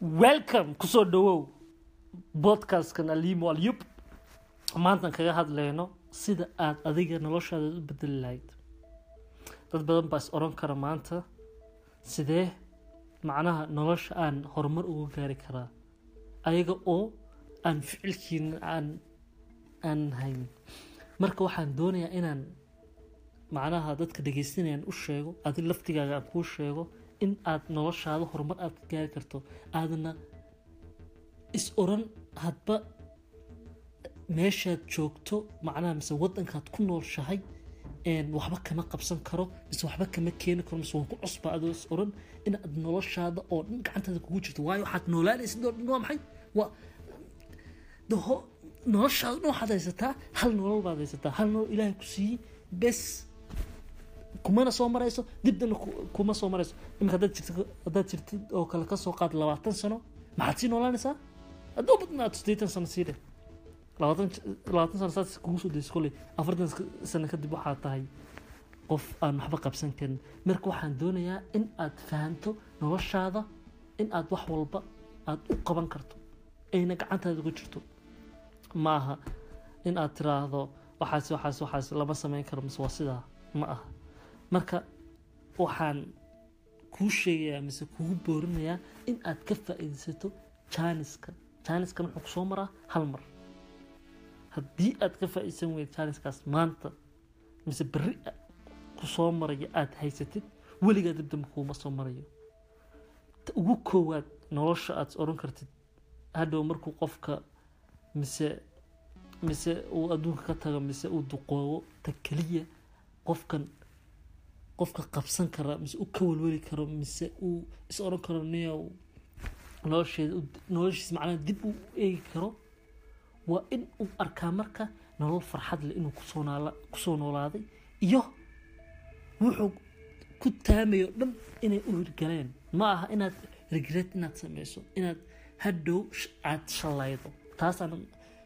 welcome ku soo dhawow podcastkan alimo alyub maantan kaga hadlayno sida aad adiga noloshaada u bedeli lahayd. Dad badan baa is oran kara maanta sidee macnaha nolosha aan horumar ugu gaari karaa ayaga oo aan ficilkiina aan aan hayn marka waxaan doonayaa inaan macnaha dadka dhegeystanayaan u sheego adi laftigaaga aan kuu sheego in aad noloshaada horumar aad ka gaari karto. Aadna is oran hadba meeshaad joogto macnaha mise wadankaad ku noolshahay waxba kama qabsan karo mise waxba kama keeni karo mise waan ku cusba adoo is oran inaad noloshaada oo dhan gacantaada kugu jirto. Waayo waxaad noolaanaysid oo dhan waa maxay? Waa daho noloshaada dhan waxaad haysataa hal nolol baad haysataa hal nolol ilaahay ku siiyey bes. Kumana soo marayso dibdana kuma soo marayso. Imika haddaad jirtid haddaad jirtid oo kale ka soo qaad labaatan sano maxaad sii noolaanaysaa? Hadduu badnaato siddeetan sano sii dheh labaatan labaatan sano saas kugu soo dayso kolley afartan sano kadib waxaa tahay qof aan waxba qabsan karin. Marka waxaan doonayaa in aad fahanto noloshaada in aad wax walba aad u qaban karto ayna gacantaada uga jirto ma aha in aad tiraahdo waxaas waxaas waxaas lama samayn karo mise waa sidaa? Ma aha. Marka waxaan kuu sheegayaa mise kugu boorinayaa in aad ka faa'iidaysato jaaniska wuxuu ku soo maraa hal mar. Haddii aad ka faa'iidaysan weyd jaaniskaas maanta mise berri ku soo marayo aad haysatid weligaa dibdamba kuuma soo marayo. Ugu koowaad nolosha aad oran kartid. Hadhow markuu qofka mise mise uu adduunka ka tago mise uu duqoobo ta keliya qofkan qofka qabsan kara mise u ka welweli karo mise uu is oran karo niyow nolosheeda noloshiis macnaha dib uu eegi karo waa in uu arkaa marka nolol farxad leh inuu ku soo naala ku soo noolaaday iyo wuxuu ku taamayo dhan inay u hirgaleen. Ma aha inaad regret inaad sameyso inaad hadhow aad shalaydo taasaan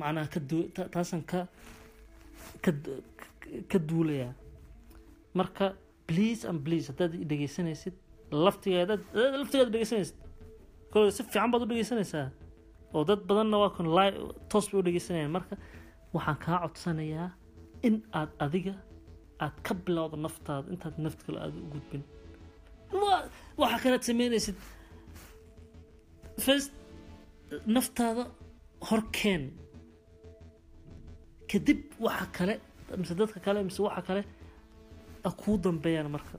macnaha ka du taasaan ka ka duulayaa marka please and please haddaad dhegeysanaysid laftigeeda laftigeeda dhegeysanaysid kole si fiican baad u dhegeysanaysaa oo dad badanna waa kan live toos bay u dhegeysanayaan marka waxaan kaa codsanayaa in aad adiga aad ka bilowdo naftaada intaad naft kale aada u gudbin. Waxaa kalead sameynaysid. First naftaada horkeen kadib waxa kale mise dadka kale mise waxa kale kuu dambeeyaan marka.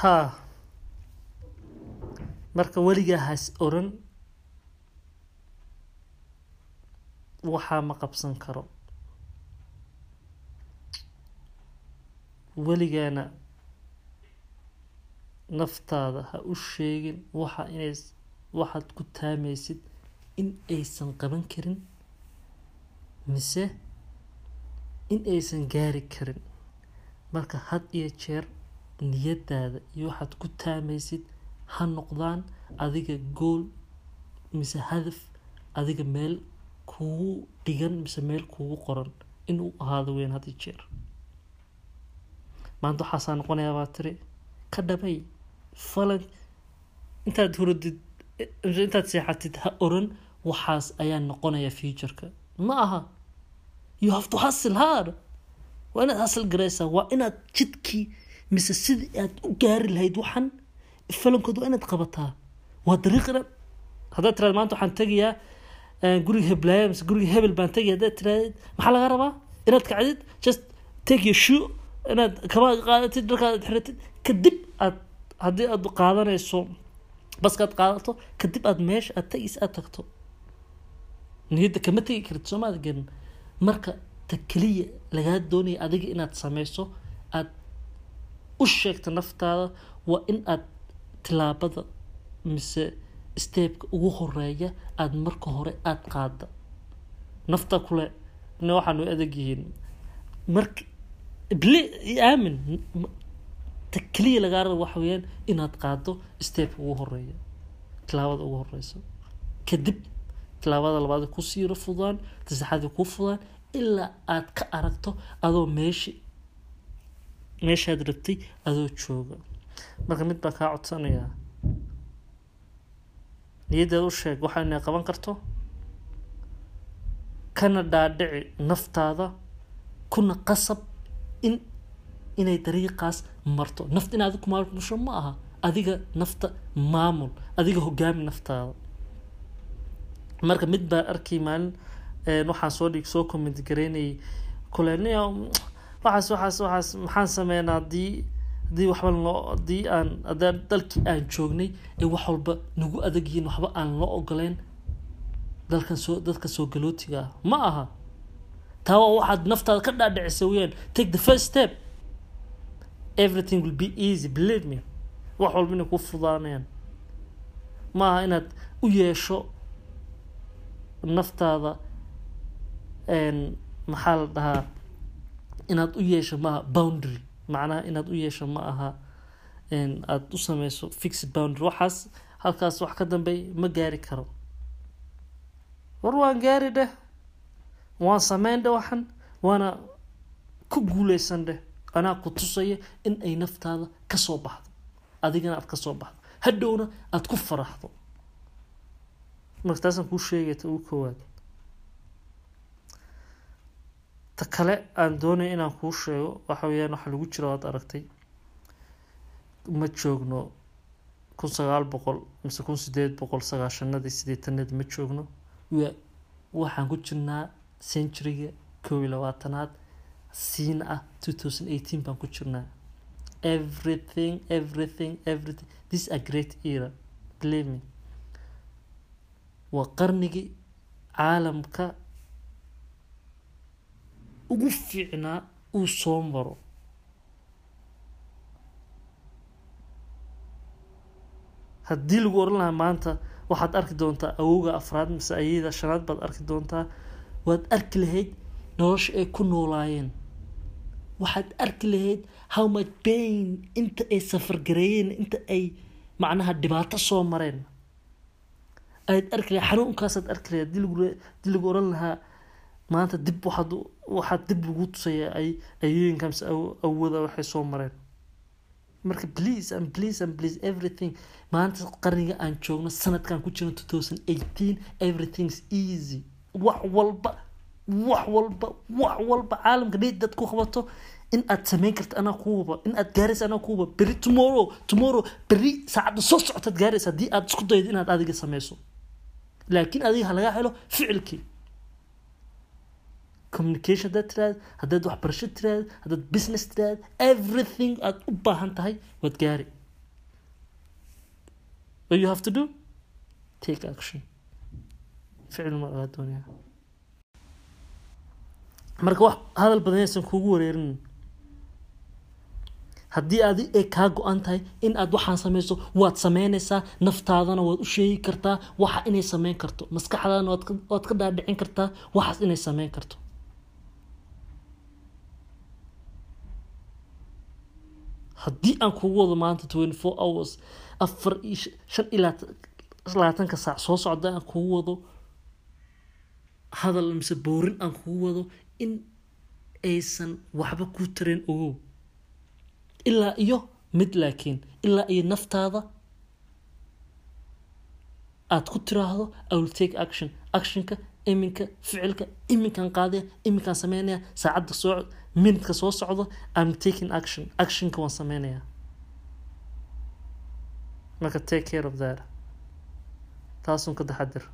Haa marka weligaa has oran waxaa ma qabsan karo. Weligaana naftaada ha u sheegin waxa inay waxaad ku taamaysid in aysan qaban karin mise in aysan gaari karin. Marka had iyo jeer niyadaada iyo waxaad ku taamaysid ha noqdaan adiga gool mise hadaf adiga meel kugu dhigan mise meel kugu qoran. Inuu ahaado weyn had iyo jeer. Maanta waxaasaa noqonayaa baa tiri ka dhabay falan intaad huradid intaad seexatid ha oran waxaas ayaa noqonaya futureka. Ma aha. You have to hustle hard. Waa inaad hustle garaysaa waa inaad jidkii mise sidii aad u gaari lahayd waxan falankood waa inaad qabataa. Waa dariiq inaad haddaad tiraad maanta waxaan tegayaa guriga heblaaya mise guriga hebel baan tegaya haddaad tiraadid maxaa laga rabaa? Inaad kacdid just take your shoe inaad kaba qaadatid dharkaad xiratid kadib aad haddii aad qaadanayso baskaad qaadato kadib aad meesha aad tegaysa aad tagto niyadda kama tegi kartid soomaad gelin marka ta keliya lagaa doonaya adiga inaad sameyso aad u sheegta naftaada waa in aad tilaabada mise steebka ugu horreeya aada marka hore aada qaada nafta kule n waxaan way adag yihiin marka bli aamin ta keliya lagaa raba waxa weeyaan inaad qaado steebka ugu horreeya tilaabada ugu horeyso kadib tilaabada labaad ku sii yaro fudaan tasaxaad ku fudaan ilaa aad ka aragto adoo meeshi meeshaad rabtay adoo jooga. Marka mid baa kaa codsanayaa niyaddeed u sheeg waxa inay qaban karto kana dhaadhici naftaada kuna qasab in inay dariiqaas marto. Nafta in adiga kumaamusho ma aha adiga nafta maamul. Adiga hogaami naftaada. Marka mid baa arkay maalin waxaan soo dhig soo comment garaynayay kuleniya waxaas waxaas waxaas maxaan sameynaa? Haddii haddii waxba loo haddii aan haddaan dalkii aan joognay ee wax walba nagu adag yihiin waxba aan loo ogoleyn dalkan soo dadka soo galootiga ah. Ma aha. Taa waa waxaad naftaada ka dhaadhicisa weyaan take the first step everything will be easy believe me. Wax walba inay ku fudaanayaan. Ma aha inaad u yeesho naftaada maxaa la dhahaa? Inaad u yeesho maaha boundary. Macnaha inaad u yeesho ma aha aada u sameyso fixed boundary. Waxaas halkaas wax ka dambeey ma gaari karo. War waan gaari dheh. Waan sameyn dheh waxan waana ku guuleysan dheh anaa ku tusaya in ay naftaada ka soo baxdo. Adigana aad ka soo baxdo. Hadhowna aada ku faraxdo. Marka taasaan kuu sheegay ta ugu koowaad. Ta kale aan doonaya inaan kuu sheego waxa weyaan waxa lagu jira waad aragtay. Ma joogno kun sagaal boqol mise kun sideed boqol sagaashanadii sideetanadii ma joogno. Waxaan ku jirnaa centuryga koob iyo labaatanaad siina ah baan ku jirnaa. Everything everything everything. This a great era believe me. Waa qarnigii caalamka ugu fiicnaa uu soo maro. Haddii lagu oran lahaa maanta waxaad arki doontaa awowga afraad mise ayada shanaad baad arki doontaa waad arki lahayd nolosha ay ku noolaayeen waxaad arki lahayd how much pain inta ay safargareeyeen inta ay macnaha dhibaato soo mareen. Ayaad arki lahayd xanuunkaasaad arki lahayd haddii lagu oran lahaa maanta dib waxaad waxaad dib lagu tusaya ay ayooyinka mise awooda waxay soo mareen. Marka please and please and please everything. Maanta qarniga aan joogno sanadkan ku jirno two thousand eighteen everything's easy. Wax walba wax walba wax walba caalamka dheed dad ku qabato. In aad sameyn karta anaa kuwaba in aad gaaraysa anaa kuwaba berri tomorrow tomorrow berri saacadda soo socotaad gaaraysa haddii aad isku daydo inaad adiga sameyso laakiin adiga ha laga helo ficilkii. Communication haddaad tiraahdo haddaad waxbarasho tiraahdo haddaad business tiraahdo everything aad u baahan tahay waad gaari. You have to do take action. Ficil ma agaa doonaya marka wax hadal badan aysan kuugu wareerin haddii adi ay kaa go-an tahay in aad waxaan sameyso waad sameynaysaa naftaadana waad u sheegi kartaa waxa inay sameyn karto. Maskaxdaana waad ka dhaadhicin kartaa waxaas inay sameyn karto. Haddii aan kugu wado maanta twenty four hours afar iyo shan ilaa labaatanka saac soo socda aan kugu wado hadal mise boorin aan kugu wado in aysan waxba ku tareen ogow. Ilaa iyo mid laakiin ilaa iyo naftaada aada ku tiraahdo i will take action. Actionka iminka ficilka iminkan qaadaya iminkaan sameynaya saacadda soo minutka soo socdo im taking action. Actionka waan sameynaya. Marka take care of that. Taasun ka taxadir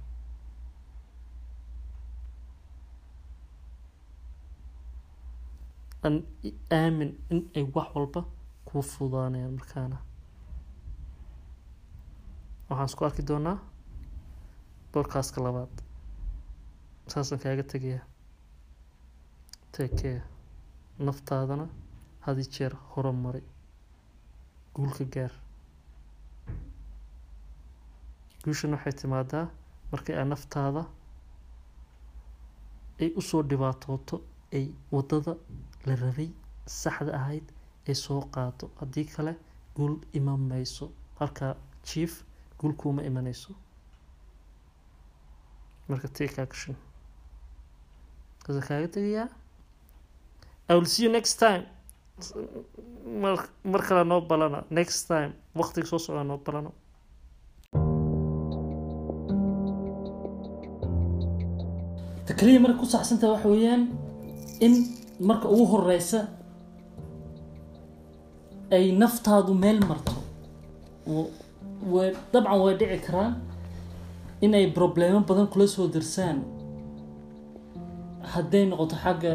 an aamin in ay wax walba kuu fudaanayaan markaana. Waxaan isku arki doonaa bodkaaska labaad. Saasaan kaaga tegayaa. Tekee naftaadana hadi jeer horumari. Guulka gaar. Guushan waxay timaadaa markii aa naftaada ay u soo dhibaatooto ay waddada la rabay saxda ahayd ay soo qaado haddii kale guul iman mayso halkaa jief guul kuuma imanayso. Marka take action kaasa kaaga tegayaa? I will see you next time. Mar kale noo balana. Next time. Waqtiga soo socda noo balano. Ta marka ku saxsantaha waxa weeyaan in marka ugu horeysa ay naftaadu meel marto. Dabcan way dhici karaan inay problemo badan kula soo dirsaan. Hadday noqoto xagga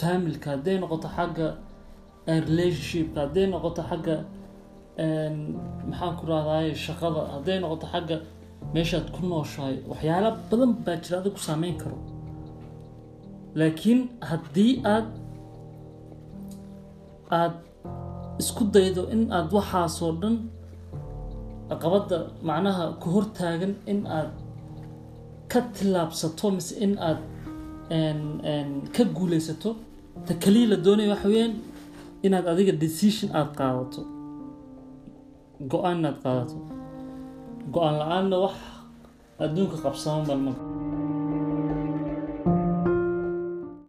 familka hadday noqoto xagga relationshipka hadday noqoto xagga maxaan ku rahdaay shaqada hadday noqoto xagga meeshaad ku nooshahay waxyaala badan baa jira adig ku saameyn karo laakiin haddii aad aad isku daydo in aad waxaasoo dhan caqabadda macnaha ku hortaagan in aad ka tillaabsato mise in aad ka guuleysato ta kaliya la doonaya waxa weeyaan inaad adiga decision aada qaadato. Go'aan inaad qaadato. Go'aan la'aanna wax adduunka qabsama balma